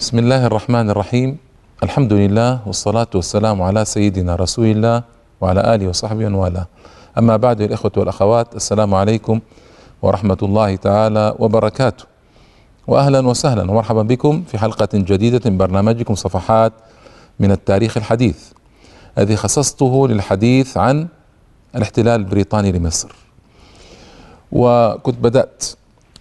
بسم الله الرحمن الرحيم الحمد لله والصلاة والسلام على سيدنا رسول الله وعلى آله وصحبه والاه أما بعد الإخوة والأخوات السلام عليكم ورحمة الله تعالى وبركاته وأهلا وسهلا ومرحبا بكم في حلقة جديدة من برنامجكم صفحات من التاريخ الحديث الذي خصصته للحديث عن الاحتلال البريطاني لمصر وكنت بدأت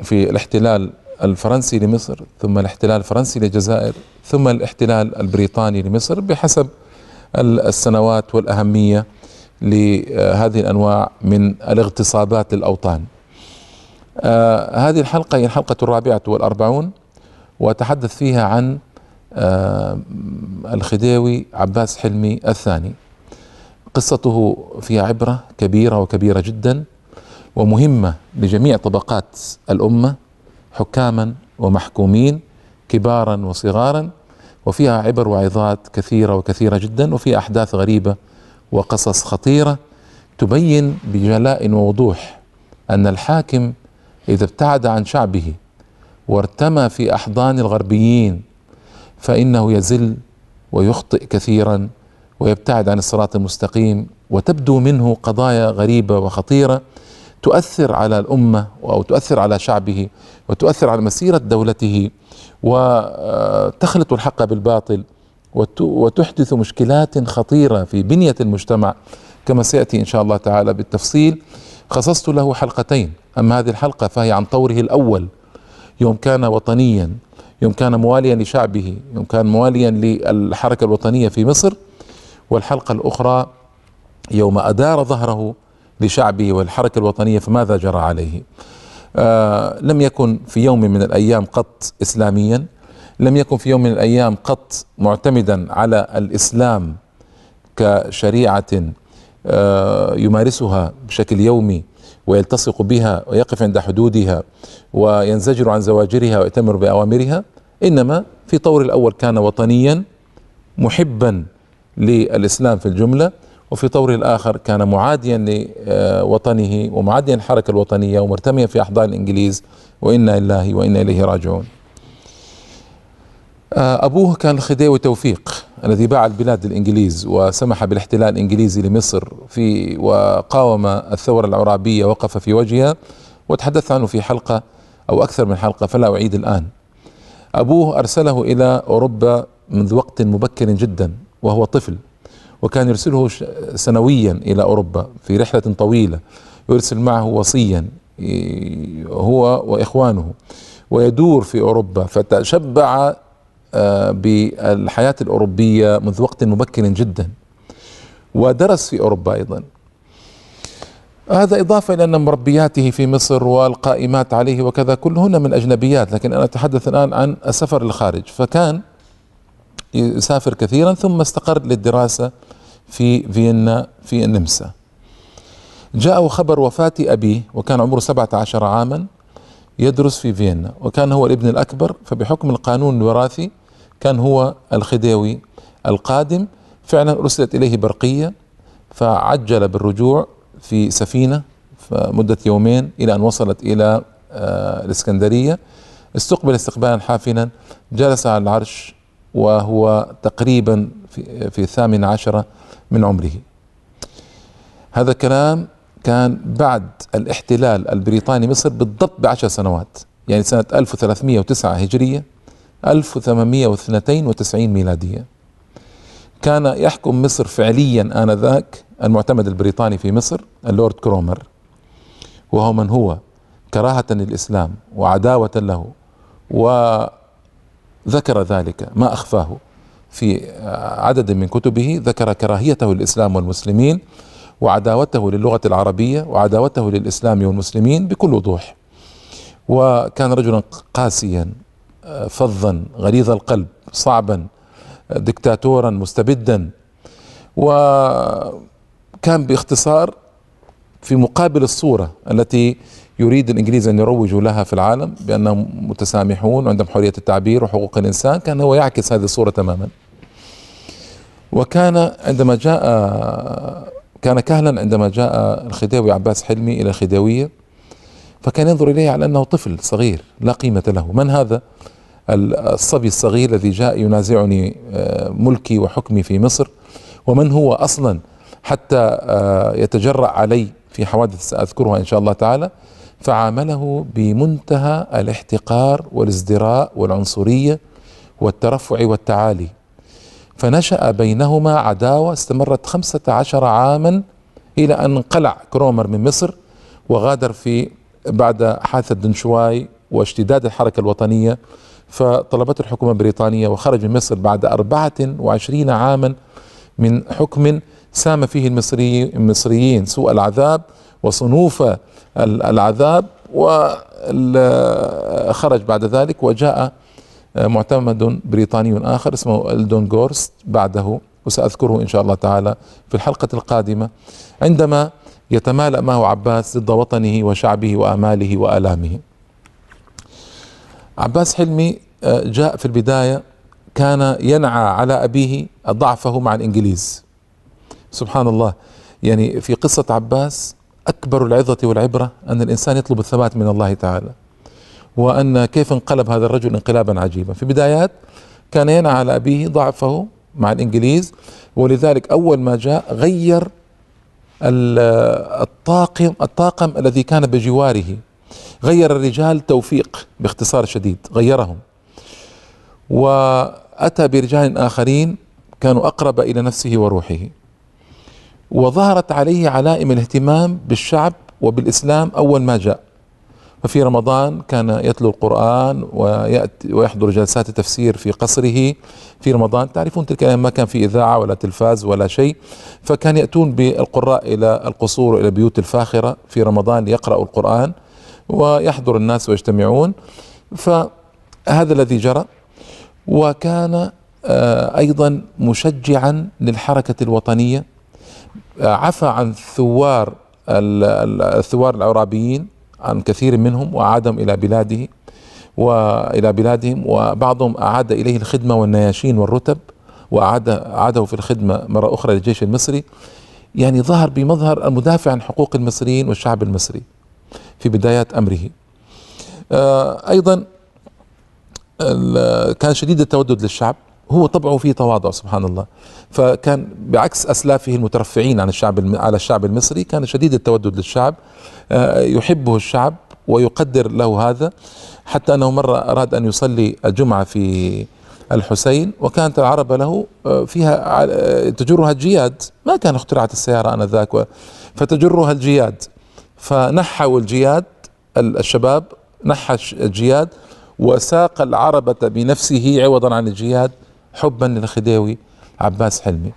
في الاحتلال الفرنسي لمصر ثم الاحتلال الفرنسي للجزائر ثم الاحتلال البريطاني لمصر بحسب السنوات والأهمية لهذه الأنواع من الاغتصابات للأوطان. آه هذه الحلقة هي الحلقة الرابعة والأربعون وأتحدث فيها عن آه الخديوي عباس حلمي الثاني. قصته فيها عبرة كبيرة وكبيرة جدا ومهمة لجميع طبقات الأمة حكاما ومحكومين كبارا وصغارا وفيها عبر وعظات كثيرة وكثيرة جدا وفيها أحداث غريبة وقصص خطيرة تبين بجلاء ووضوح أن الحاكم إذا ابتعد عن شعبه وارتمى في أحضان الغربيين فإنه يزل ويخطئ كثيرا ويبتعد عن الصراط المستقيم وتبدو منه قضايا غريبة وخطيرة تؤثر على الأمة أو تؤثر على شعبه وتؤثر على مسيرة دولته وتخلط الحق بالباطل وتحدث مشكلات خطيرة في بنية المجتمع كما سيأتي إن شاء الله تعالى بالتفصيل. خصصت له حلقتين أما هذه الحلقة فهي عن طوره الأول. يوم كان وطنيا يوم كان مواليا لشعبه يوم كان مواليا للحركة الوطنية في مصر والحلقة الأخرى يوم أدار ظهره لشعبه والحركة الوطنية فماذا جرى عليه؟ آه لم يكن في يوم من الأيام قط إسلاميا لم يكن في يوم من الأيام قط معتمدا على الإسلام كشريعة آه يمارسها بشكل يومي ويلتصق بها ويقف عند حدودها وينزجر عن زواجرها ويأتمر بأوامرها إنما في طور الأول كان وطنيا محبا للإسلام في الجملة. وفي طور الآخر كان معاديا لوطنه ومعاديا للحركة الوطنية ومرتميا في أحضان الإنجليز. وإنا لله وإنا إليه راجعون. أبوه كان الخديوي توفيق الذي باع البلاد للإنجليز وسمح بالاحتلال الإنجليزي لمصر في وقاوم الثورة العرابية وقف في وجهها وتحدثت عنه في حلقة أو أكثر من حلقة فلا أعيد الآن. أبوه أرسله إلى أوروبا منذ وقت مبكر جدا وهو طفل. وكان يرسله سنويا إلى أوروبا في رحلة طويلة ويرسل معه وصيا هو وإخوانه. ويدور في أوروبا فتشبع بالحياة الأوروبية منذ وقت مبكر جدا. ودرس في أوروبا أيضا. هذا إضافة إلى أن مربياته في مصر والقائمات عليه وكذا كلهن من أجنبيات. لكن أنا أتحدث الآن عن السفر للخارج فكان يسافر كثيرا ثم استقر للدراسة في فيينا في النمسا. جاءه خبر وفاة أبيه وكان عمره سبعة عشر عاما يدرس في فيينا. وكان هو الابن الأكبر فبحكم القانون الوراثي كان هو الخديوي القادم. فعلا أرسلت إليه برقية فعجل بالرجوع في سفينة مدة يومين إلى أن وصلت إلى الإسكندرية. استقبل استقبالا حافلا جلس على العرش وهو تقريبا في, الثامن عشرة من عمره. هذا الكلام كان بعد الاحتلال البريطاني مصر بالضبط بعشر سنوات يعني سنة 1309 هجرية 1892 ميلادية. كان يحكم مصر فعليا آنذاك المعتمد البريطاني في مصر اللورد كرومر وهو من هو كراهة للإسلام وعداوة له وذكر ذلك ما أخفاه. في عدد من كتبه ذكر كراهيته للإسلام والمسلمين وعداوته للغة العربية وعداوته للإسلام والمسلمين بكل وضوح. وكان رجلا قاسيا فظا غليظ القلب صعبا دكتاتورا مستبدا. وكان باختصار في مقابل الصورة التي يريد الإنجليز أن يروجوا لها في العالم بأنهم متسامحون وعندهم حرية التعبير وحقوق الإنسان كان هو يعكس هذه الصورة تماما. وكان عندما جاء كان كهلا عندما جاء الخديوي عباس حلمي إلى الخديوية فكان ينظر إليه على أنه طفل صغير لا قيمة له. من هذا؟ الصبي الصغير الذي جاء ينازعني آه، ملكي وحكمي في مصر. ومن هو أصلا؟ حتى آه، يتجرأ علي في حوادث سأذكرها إن شاء الله تعالى. فعامله بمنتهى الاحتقار والازدراء والعنصرية والترفع والتعالي. فنشأ بينهما عداوة استمرت خمسة عشر عاما إلى أن انقلع كرومر من مصر وغادر في بعد حادثة دنشواي واشتداد الحركة الوطنية فطلبته الحكومة البريطانية وخرج من مصر بعد أربعة وعشرين عاما من حكم سام فيه المصري المصريين سوء العذاب وصنوف العذاب وخرج بعد ذلك وجاء معتمد بريطاني آخر اسمه ألدون جورست بعده وسأذكره إن شاء الله تعالى في الحلقة القادمة. عندما يتمالأ معه عباس ضد وطنه وشعبه وآماله وآلامه. عباس حلمي آه، جاء في البداية كان ينعى على أبيه ضعفه مع الإنجليز. سبحان الله. يعني في قصة عباس أكبر العظة والعبرة أن الإنسان يطلب الثبات من الله تعالى وأن كيف انقلب هذا الرجل انقلابا عجيبا. في بدايات كان ينعى على أبيه ضعفه مع الإنجليز ولذلك أول ما جاء غير الطاقم الطاقم الذي كان بجواره غير الرجال توفيق باختصار شديد غيرهم. وأتى برجال آخرين كانوا أقرب إلى نفسه وروحه. وظهرت عليه علائم الاهتمام بالشعب وبالإسلام أول ما جاء. ففي رمضان كان يتلو القرآن ويأتي ويحضر جلسات التفسير في قصره. في رمضان تعرفون تلك الأيام ما كان في إذاعة ولا تلفاز ولا شيء فكان يأتون بالقراء إلى القصور وإلى البيوت الفاخرة في رمضان ليقرأوا القرآن ويحضر الناس ويجتمعون. فهذا الذي جرى وكان آه، أيضا مشجعا للحركة الوطنية عفى عن ثوار الثوار العرابيين عن كثير منهم وأعادهم إلى بلاده وإلى بلادهم وبعضهم أعاد إليه الخدمة والنياشين والرتب وأعاد أعاده في الخدمة مرة أخرى للجيش المصري. يعني ظهر بمظهر المدافع عن حقوق المصريين والشعب المصري في بدايات أمره. آه، أيضا كان شديد التودد للشعب. هو طبعه فيه تواضع سبحان الله. فكان بعكس أسلافه المترفعين عن الشعب على الشعب المصري كان شديد التودد للشعب آه، يحبه الشعب ويقدر له هذا حتى أنه مرة أراد أن يصلي الجمعة في الحسين وكانت العربة له آه، فيها آه، تجرها الجياد. ما كان اخترعت السيارة آنذاك فتجرها الجياد. فنحوا الجياد الشباب نحى الجياد وساق العربة بنفسه عوضا عن الجياد. حبا للخديوي عباس حلمي.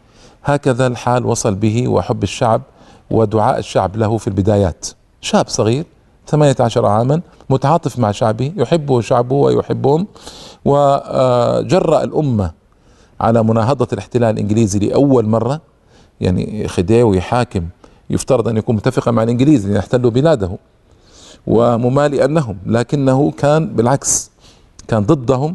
هكذا الحال وصل به وحب الشعب ودعاء الشعب له في البدايات. شاب صغير 18 عاما متعاطف مع شعبه يحبه شعبه ويحبهم وجرأ الأمة على مناهضة الاحتلال الإنجليزي لأول مرة. يعني خديوي حاكم يفترض أن يكون متفقا مع الإنجليز لأن يحتلوا بلاده وممالئا لهم لكنه كان بالعكس كان ضدهم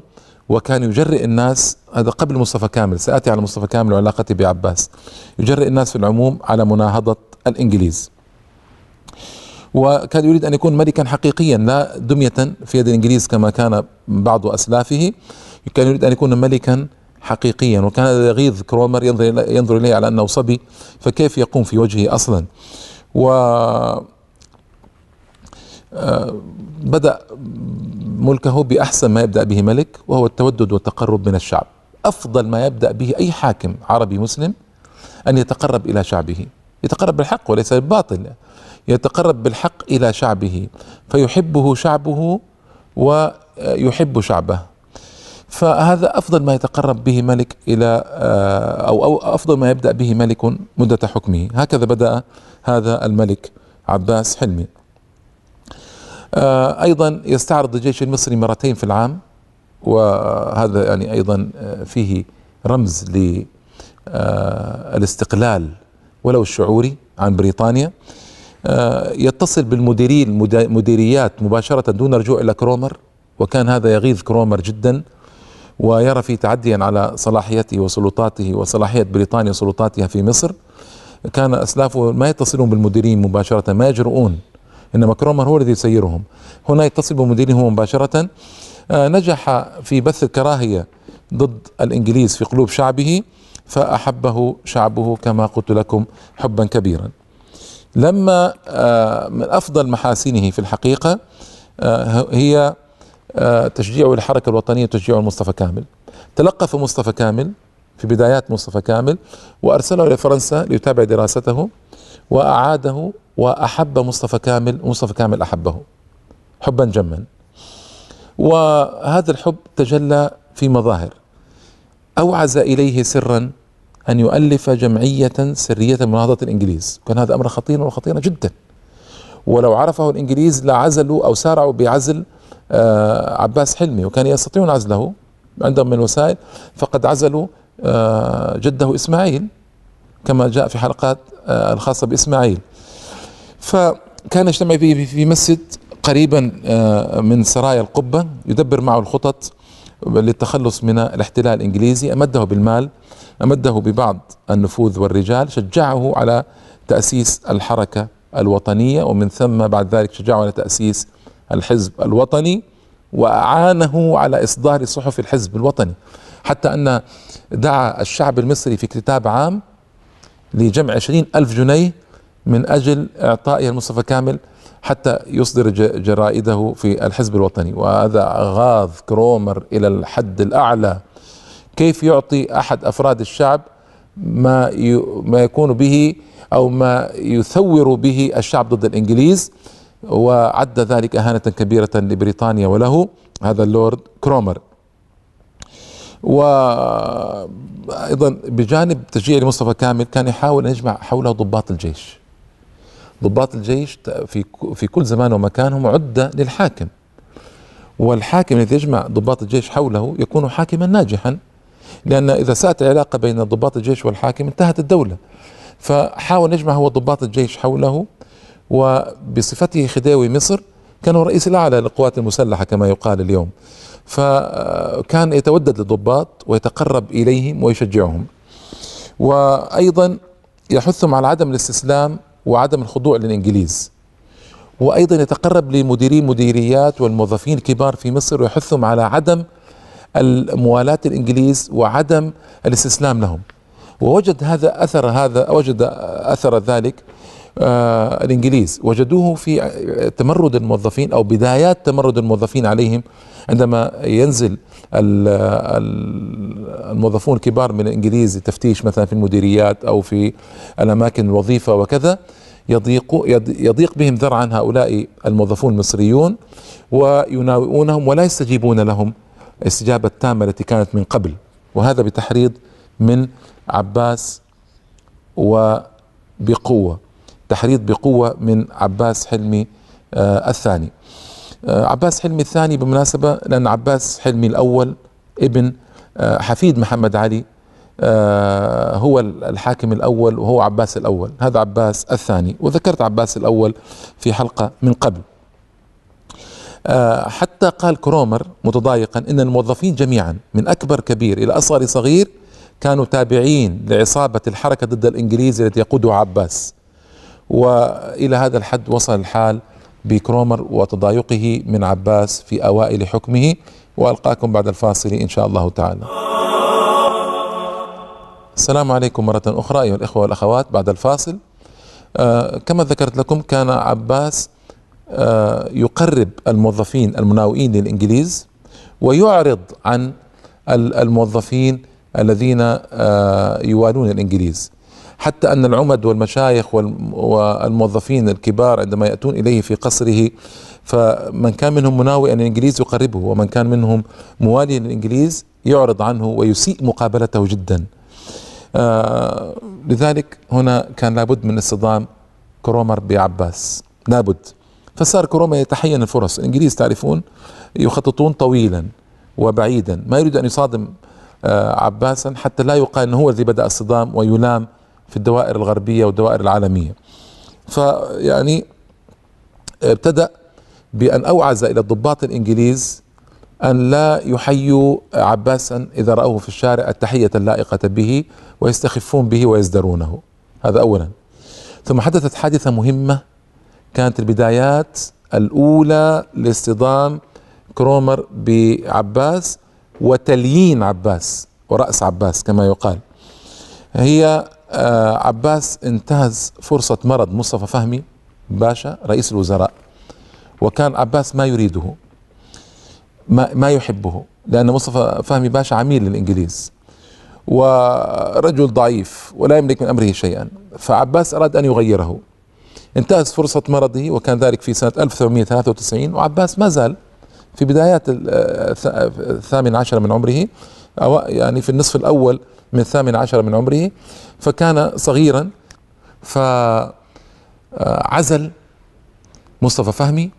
وكان يجرئ الناس هذا قبل مصطفى كامل سآتي على مصطفى كامل وعلاقته بعباس. يجرئ الناس في العموم على مناهضة الإنجليز. وكان يريد أن يكون ملكا حقيقيا لا دمية في يد الإنجليز كما كان بعض أسلافه. كان يريد أن يكون ملكا حقيقيا وكان يغيظ كرومر ينظر, ينظر إليه على أنه صبي فكيف يقوم في وجهه أصلا؟ و بدأ ملكه بأحسن ما يبدأ به ملك وهو التودد والتقرب من الشعب. أفضل ما يبدأ به أي حاكم عربي مسلم أن يتقرب إلى شعبه. يتقرب بالحق وليس بالباطل. يتقرب بالحق إلى شعبه. فيحبه شعبه ويحب شعبه. فهذا أفضل ما يتقرب به ملك إلى آه، أو, أفضل ما يبدأ به ملك مدة حكمه. هكذا بدأ هذا الملك عباس حلمي. آه، أيضا يستعرض الجيش المصري مرتين في العام وهذا يعني أيضا آه، فيه رمز للاستقلال آه، ولو الشعوري عن بريطانيا. يتصل بالمديرين مديريات مباشرة دون رجوع إلى كرومر وكان هذا يغيظ كرومر جدا ويرى فيه تعديا على صلاحيته وسلطاته وصلاحية بريطانيا وسلطاتها في مصر. كان أسلافه ما يتصلون بالمديرين مباشرة ما يجرؤون انما كرومر هو الذي يسيرهم. هنا يتصل بمديره مباشرة. آه، نجح في بث الكراهية ضد الإنجليز في قلوب شعبه فأحبه شعبه كما قلت لكم حبا كبيرا. لما آه، من أفضل محاسنه في الحقيقة آه، هي تشجيع الحركة الوطنية وتشجيع مصطفى كامل. تلقف مصطفى كامل في بدايات مصطفى كامل وأرسله إلى فرنسا ليتابع دراسته وأعاده وأحب مصطفى كامل ومصطفى كامل أحبه حبا جما. وهذا الحب تجلى في مظاهر. أوعز إليه سرا أن يؤلف جمعية سرية لمناهضة الإنجليز. كان هذا أمر خطيرا وخطيرا جدا. ولو عرفه الإنجليز لعزلوا أو سارعوا بعزل آه، عباس حلمي وكان يستطيعون عزله عندهم من الوسائل فقد عزلوا آه، جده إسماعيل كما جاء في حلقات آه، الخاصة بإسماعيل. فكان يجتمع به في مسجد قريبا آه، من سرايا القبة يدبر معه الخطط للتخلص من الاحتلال الإنجليزي. أمده بالمال أمده ببعض النفوذ والرجال شجعه على تأسيس الحركة الوطنية ومن ثم بعد ذلك شجعه على تأسيس الحزب الوطني وأعانه على إصدار صحف الحزب الوطني. حتى أن دعا الشعب المصري في كتاب عام لجمع عشرين ألف جنيه من أجل إعطائها المصطفى كامل حتى يصدر جرائده في الحزب الوطني. وهذا غاض كرومر إلى الحد الأعلى. كيف يعطي أحد أفراد الشعب ما ما يكون به أو ما يثور به الشعب ضد الإنجليز؟ وعد ذلك إهانة كبيرة لبريطانيا وله هذا اللورد كرومر. وأيضا بجانب تشجيع لمصطفى كامل كان يحاول أن يجمع حوله ضباط الجيش. ضباط الجيش في في كل زمان ومكان هم عدة للحاكم. والحاكم الذي يجمع ضباط الجيش حوله يكون حاكما ناجحا لأن إذا ساءت العلاقة بين ضباط الجيش والحاكم انتهت الدولة. فحاول يجمع هو ضباط الجيش حوله وبصفته خديوي مصر كان هو الرئيس الأعلى للقوات المسلحة كما يقال اليوم. فكان يتودد للضباط ويتقرب إليهم ويشجعهم. وأيضا يحثهم على عدم الاستسلام وعدم الخضوع للإنجليز. وأيضا يتقرب لمديري مديريات والموظفين الكبار في مصر ويحثهم على عدم الموالاة الإنجليز وعدم الاستسلام لهم. ووجد هذا أثر هذا وجد أثر ذلك آه الإنجليز. وجدوه في تمرد الموظفين أو بدايات تمرد الموظفين عليهم عندما ينزل الموظفون الكبار من الإنجليز لتفتيش مثلا في المديريات أو في الأماكن الوظيفة وكذا يضيق يضيق بهم ذرعا هؤلاء الموظفون المصريون ويناوئونهم ولا يستجيبون لهم. الاستجابة التامة التي كانت من قبل. وهذا بتحريض من عباس وبقوة. تحريض بقوة من عباس حلمي آه الثاني. آه، عباس حلمي الثاني بالمناسبة لأن عباس حلمي الأول ابن آه، حفيد محمد علي هو الحاكم الأول وهو عباس الأول. هذا عباس الثاني. وذكرت عباس الأول في حلقة من قبل. حتى قال كرومر متضايقا إن الموظفين جميعا من أكبر كبير إلى أصغر صغير كانوا تابعين لعصابة الحركة ضد الإنجليز التي يقودها عباس. وإلى هذا الحد وصل الحال بكرومر وتضايقه من عباس في أوائل حكمه وألقاكم بعد الفاصل إن شاء الله تعالى. السلام عليكم مرة أخرى أيها الإخوة والأخوات بعد الفاصل. آه كما ذكرت لكم كان عباس آه يقرب الموظفين المناوئين للإنجليز ويعرض عن الموظفين الذين آه يوالون الإنجليز. حتى أن العمد والمشايخ والموظفين الكبار عندما يأتون إليه في قصره فمن كان منهم مناوئا الإنجليز يقربه ومن كان منهم مواليا للإنجليز يعرض عنه ويسيء مقابلته جدا. آه لذلك هنا كان لابد من اصطدام كرومر بعباس لابد. فصار كرومر يتحين الفرص. الإنجليز تعرفون يخططون طويلا وبعيدا. ما يريد أن يصادم آه عباسا حتى لا يقال أنه هو الذي بدأ الصدام ويلام في الدوائر الغربية والدوائر العالمية. فيعني ابتدأ بأن أوعز إلى الضباط الإنجليز أن لا يحيوا عباسا إذا رأوه في الشارع التحية اللائقة به ويستخفون به ويزدرونه. هذا أولا. ثم حدثت حادثة مهمة كانت البدايات الأولى لاصطدام كرومر بعباس وتليين عباس ورأس عباس كما يقال. هي آه، عباس انتهز فرصة مرض مصطفى فهمي باشا رئيس الوزراء. وكان عباس ما يريده ما, ما يحبه لأن مصطفى فهمي باشا عميل للإنجليز ورجل ضعيف ولا يملك من أمره شيئا. فعباس أراد أن يغيره. انتهز فرصة مرضه وكان ذلك في سنة 1893 وعباس ما زال في بدايات الثامن عشر من عمره. أو يعني في النصف الأول من الثامن عشر من عمره فكان صغيرا فعزل مصطفى فهمي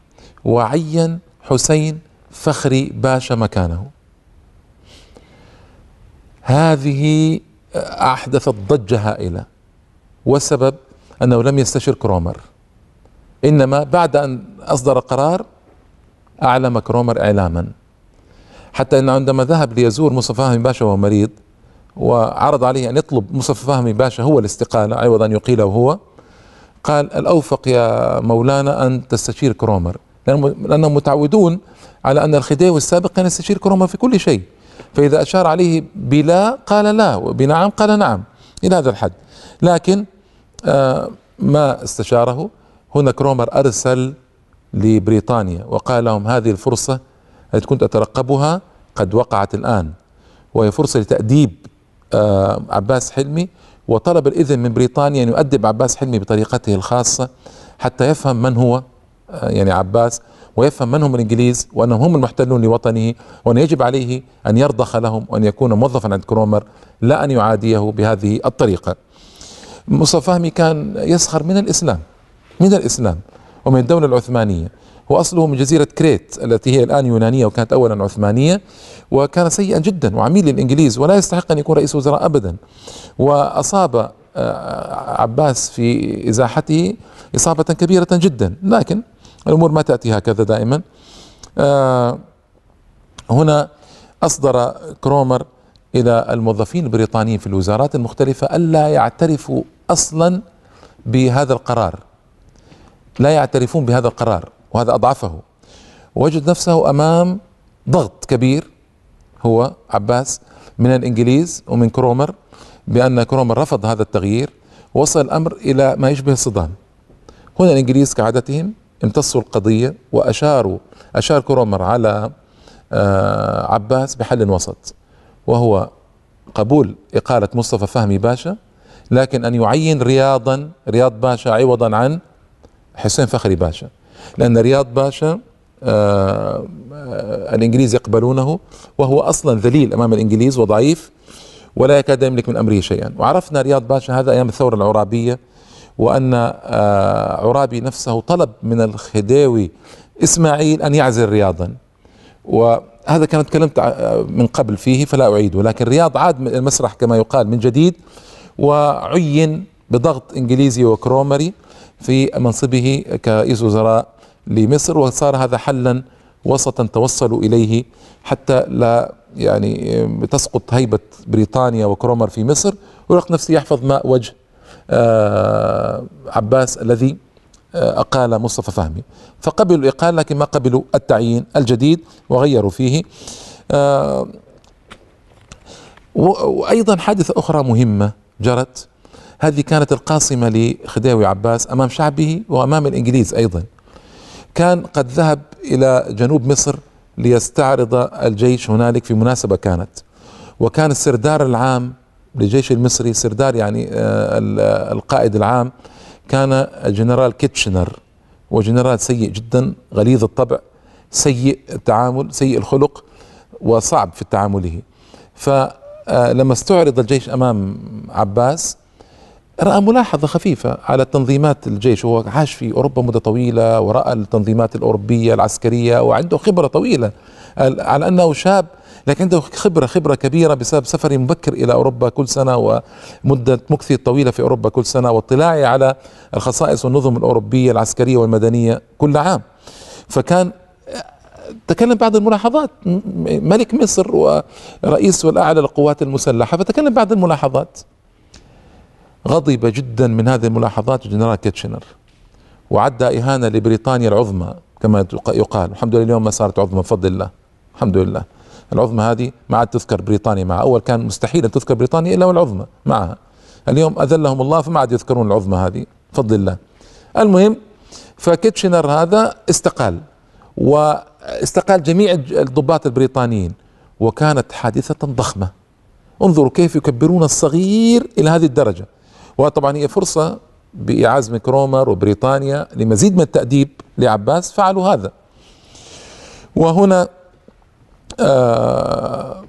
وعين حسين فخري باشا مكانه. هذه احدثت ضجه هائلة والسبب أنه لم يستشر كرومر إنما بعد أن أصدر قرار اعلم كرومر اعلاما. حتى إنه عندما ذهب ليزور مصطفى فهمي باشا وهو مريض وعرض عليه أن يطلب مصطفى فهمي باشا هو الاستقالة عوض ان يقيله هو قال الأوفق يا مولانا أن تستشير كرومر لأنهم متعودون على أن الخديوي السابق كان يستشير كرومر في كل شيء فإذا أشار عليه بلا قال لا وبنعم قال نعم إلى هذا الحد. لكن آه ما استشاره؟ هنا كرومر أرسل لبريطانيا وقال لهم هذه الفرصة التي كنت أترقبها قد وقعت الآن وهي فرصة لتأديب آه عباس حلمي وطلب الإذن من بريطانيا أن يؤدب عباس حلمي بطريقته الخاصة حتى يفهم من هو آه يعني عباس ويفهم من هم الإنجليز وأنهم هم المحتلون لوطنه وأن يجب عليه أن يرضخ لهم وأن يكون موظفا عند كرومر لا أن يعاديه بهذه الطريقة. مصطفى فهمي كان يسخر من الإسلام من الإسلام ومن الدولة العثمانيه واصله من جزيرة كريت التي هي الآن يونانية وكانت اولا عثمانية وكان سيئا جدا وعميل للإنجليز ولا يستحق أن يكون رئيس وزراء ابدا. وأصاب آه، عباس في إزاحته إصابة كبيرة جدا. لكن الأمور ما تأتي هكذا دائما. آه، هنا أصدر كرومر إلى الموظفين البريطانيين في الوزارات المختلفة ألا يعترفوا أصلا بهذا القرار. لا يعترفون بهذا القرار. وهذا أضعفه. وجد نفسه أمام ضغط كبير هو عباس من الإنجليز ومن كرومر بأن كرومر رفض هذا التغيير وصل الأمر إلى ما يشبه الصدام. هنا الإنجليز كعادتهم امتصوا القضية وأشاروا أشار كرومر على آه، عباس بحل وسط وهو قبول إقالة مصطفى فهمي باشا لكن أن يعين رياضا رياض باشا عوضا عن حسين فخري باشا. لأن رياض باشا آه آه الإنجليز يقبلونه وهو أصلا ذليل أمام الإنجليز وضعيف ولا يكاد يملك من أمره شيئا. وعرفنا رياض باشا هذا أيام الثورة العرابية وأن آه عرابي نفسه طلب من الخديوي إسماعيل أن يعزل رياضا. وهذا كان تكلمت من قبل فيه فلا اعيده لكن رياض عاد من المسرح كما يقال من جديد وعين بضغط إنجليزي وكرومري في منصبه كرئيس وزراء لمصر وصار هذا حلا وسطا توصلوا إليه حتى لا يعني تسقط هيبة بريطانيا وكرومر في مصر. ويلقى نفسه يحفظ ماء وجه آه عباس الذي آه أقال مصطفى فهمي. فقبلوا الاقاله لكن ما قبلوا التعيين الجديد وغيروا فيه. آه وأيضا حادثة أخرى مهمة جرت. هذه كانت القاصمه لخديوي عباس أمام شعبه وأمام الإنجليز أيضا. كان قد ذهب إلى جنوب مصر ليستعرض الجيش هنالك في مناسبة كانت. وكان السردار العام للجيش المصري سردار يعني آه، القائد العام كان الجنرال كيتشنر. وجنرال سيء جدا غليظ الطبع سيء التعامل سيء الخلق وصعب في تعامله. فلما استعرض الجيش أمام عباس رأى ملاحظة خفيفة على تنظيمات الجيش. وهو عاش في أوروبا مدة طويلة ورأى التنظيمات الأوروبية العسكرية وعنده خبرة طويلة. على أنه شاب لكن عنده خبرة خبرة كبيرة بسبب سفري مبكر إلى أوروبا كل سنة ومدة مكثي طويلة في أوروبا كل سنة واطلاعي على الخصائص والنظم الأوروبية العسكرية والمدنية كل عام. فكان تكلم بعض الملاحظات ملك مصر ورئيس والاعلى للقوات المسلحة فتكلم بعض الملاحظات. غضب جدا من هذه الملاحظات الجنرال كيتشنر. وعد إهانة لبريطانيا العظمى كما يقال. الحمد لله اليوم ما صارت عظمى بفضل الله. الحمد لله. العظمى هذه ما عاد تذكر بريطانيا معها. أول كان مستحيل أن تذكر بريطانيا إلا والعظمى معها. اليوم أذلهم الله فما عاد يذكرون العظمى هذه. بفضل الله. المهم فكيتشنر هذا استقال. واستقال جميع الضباط البريطانيين. وكانت حادثة ضخمة. انظروا كيف يكبرون الصغير إلى هذه الدرجة. وطبعا هي فرصة بإعاز كرومر وبريطانيا لمزيد من التأديب لعباس فعلوا هذا. وهنا آه،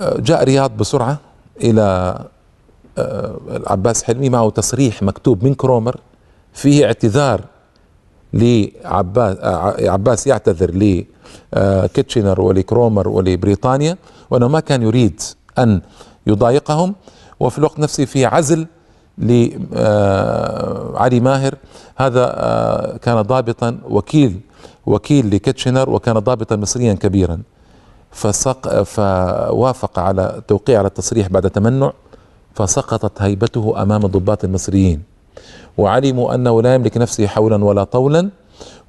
آه، جاء رياض بسرعة إلى آه، العباس حلمي. معه تصريح مكتوب من كرومر فيه اعتذار لعباس عباس يعتذر لكيتشنر ولكرومر ولبريطانيا. وأنه ما كان يريد أن يضايقهم. وفي الوقت نفسه في عزل لعلي ماهر. هذا كان ضابطا وكيل وكيل لكيتشنر وكان ضابطا مصريا كبيرا. فسق فوافق على توقيع على التصريح بعد تمنع فسقطت هيبته أمام الضباط المصريين. وعلموا أنه لا يملك نفسه حولا ولا طولا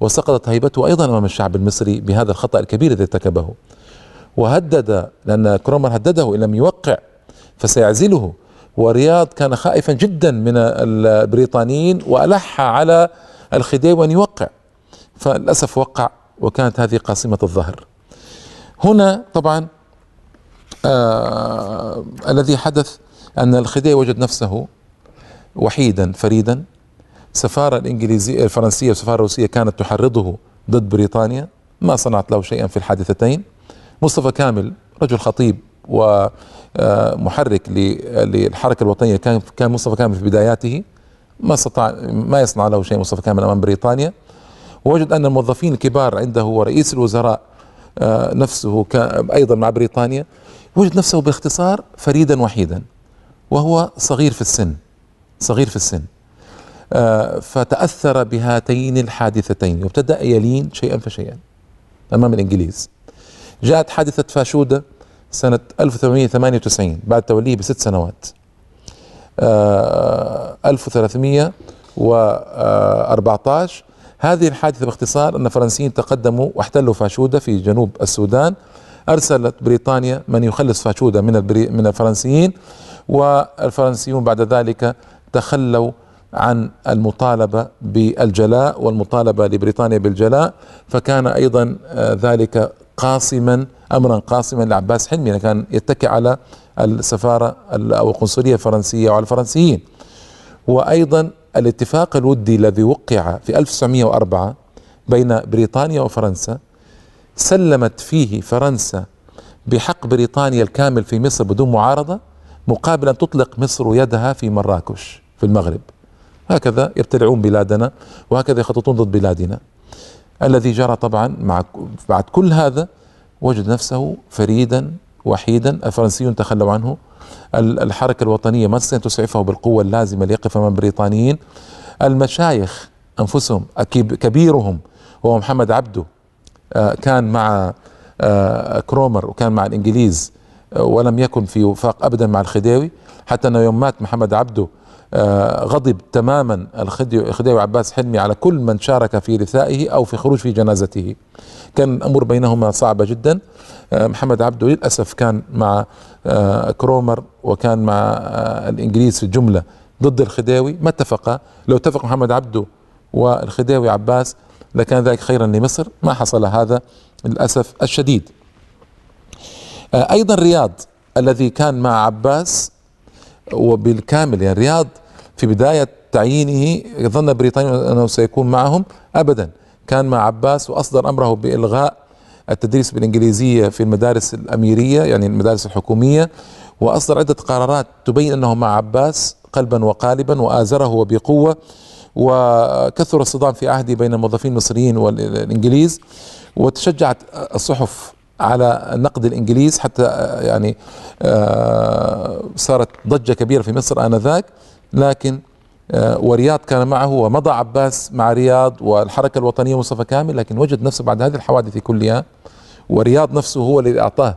وسقطت هيبته أيضا أمام الشعب المصري بهذا الخطأ الكبير الذي ارتكبه. وهدد لأن كرومر هدده إن لم يوقع فسيعزله. ورياض كان خائفا جدا من البريطانيين وألح على الخديوي أن يوقع. فللأسف وقع وكانت هذه قاصمة الظهر. هنا طبعا آه الذي حدث أن الخديوي وجد نفسه وحيدا فريدا. السفارة الإنجليزية الفرنسية والسفارة الروسية كانت تحرضه ضد بريطانيا. ما صنعت له شيئا في الحادثتين. مصطفى كامل رجل خطيب ومحرك للحركة الوطنية. كان كان مصطفى كامل في بداياته ما استطاع ما يصنع له شيء مصطفى كامل أمام بريطانيا. ووجد أن الموظفين الكبار عنده ورئيس الوزراء آه، نفسه كان أيضا مع بريطانيا وجد نفسه باختصار فريدا وحيدا وهو صغير في السن صغير في السن. آه، فتأثر بهاتين الحادثتين. وابتدأ يلين شيئا فشيئا أمام الإنجليز. جاءت حادثة فاشودة سنة 1898 بعد توليه بست سنوات. 1314 آه، هذه الحادثة باختصار أن الفرنسيين تقدموا واحتلوا فاشودة في جنوب السودان. أرسلت بريطانيا من يخلص فاشودة من من الفرنسيين والفرنسيون بعد ذلك تخلوا عن المطالبة بالجلاء والمطالبة لبريطانيا بالجلاء. فكان أيضا آه، ذلك قاصما أمرا قاصما لعباس حلمي كان يتكئ على السفارة أو القنصلية الفرنسية وعلى الفرنسيين. وأيضا الاتفاق الودي الذي وقع في 1904 بين بريطانيا وفرنسا سلمت فيه فرنسا بحق بريطانيا الكامل في مصر بدون معارضة مقابل أن تطلق مصر يدها في مراكش في المغرب. هكذا يبتلعون بلادنا وهكذا يخططون ضد بلادنا. الذي جرى طبعا مع بعد كل هذا وجد نفسه فريدا وحيدا. الفرنسيون تخلوا عنه. الحركة الوطنية ما تستطيع تسعفه بالقوة اللازمة ليقف أمام البريطانيين. المشايخ أنفسهم كبيرهم هو محمد عبده آه، كان مع آه، كرومر وكان مع الإنجليز آه، ولم يكن في وفاق أبدا مع الخديوي. حتى أنه يوم مات محمد عبده غضب تماما الخديوي عباس حلمي على كل من شارك في رثائه أو في خروج في جنازته. كان الأمور بينهما صعبة جدا. آه، محمد عبده للأسف كان مع آه، كرومر وكان مع الإنجليز في الجمله ضد الخديوي. ما اتفقا لو اتفق محمد عبده والخديوي عباس لكان ذلك خيرا لمصر. ما حصل هذا للأسف الشديد. أيضا رياض الذي كان مع عباس وبالكامل يعني رياض في بداية تعيينه ظن بريطانيا أنه سيكون معهم أبدا. كان مع عباس وأصدر أمره بإلغاء التدريس بالإنجليزية في المدارس الأميرية يعني المدارس الحكومية وأصدر عدة قرارات تبين أنه مع عباس قلبا وقالبا وآزره بقوة وكثر الصدام في عهده بين الموظفين المصريين والإنجليز وتشجعت الصحف على نقد الإنجليز حتى يعني آه، صارت ضجة كبيرة في مصر آنذاك. لكن آه، ورياض كان معه ومضى عباس مع رياض والحركة الوطنية مصطفى كامل لكن وجد نفسه بعد هذه الحوادث كلها. ورياض نفسه هو الذي أعطاه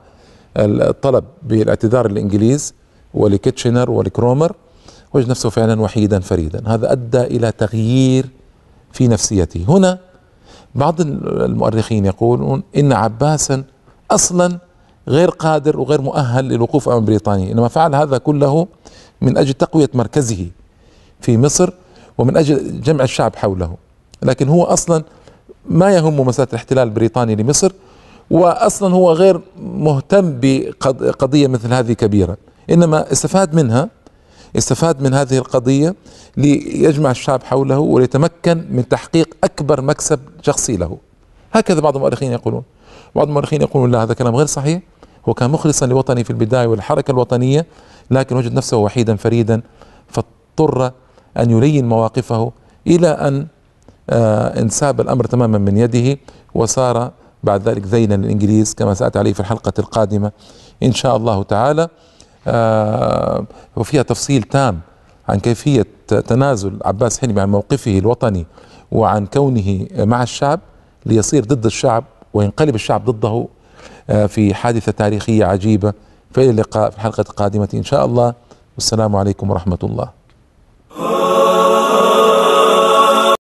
الطلب بالاعتذار للإنجليز ولكيتشنر ولكرومر. وجد نفسه فعلا وحيدا فريدا. هذا أدى إلى تغيير في نفسيته. هنا بعض المؤرخين يقولون إن عباسا أصلا غير قادر وغير مؤهل للوقوف أمام بريطانيا. إنما فعل هذا كله من أجل تقوية مركزه في مصر ومن أجل جمع الشعب حوله. لكن هو أصلا ما يهم مسألة الاحتلال البريطاني لمصر واصلا هو غير مهتم بقضية مثل هذه كبيرة. إنما استفاد منها استفاد من هذه القضية ليجمع الشعب حوله وليتمكن من تحقيق أكبر مكسب شخصي له. هكذا بعض المؤرخين يقولون. بعض المؤرخين يقولون لا هذا كلام غير صحيح. هو كان مخلصا لوطنه في البداية والحركة الوطنية لكن وجد نفسه وحيدا فريدا فاضطر أن يلين مواقفه إلى أن آه انساب الأمر تماما من يده وصار بعد ذلك ذيلا للإنجليز كما ساتي عليه في الحلقة القادمة إن شاء الله تعالى. آه وفيها تفصيل تام عن كيفية تنازل عباس حلمي عن موقفه الوطني وعن كونه مع الشعب ليصير ضد الشعب وينقلب الشعب ضده آه، في حادثة تاريخية عجيبة. فإلى اللقاء في الحلقة القادمة إن شاء الله. والسلام عليكم ورحمة الله.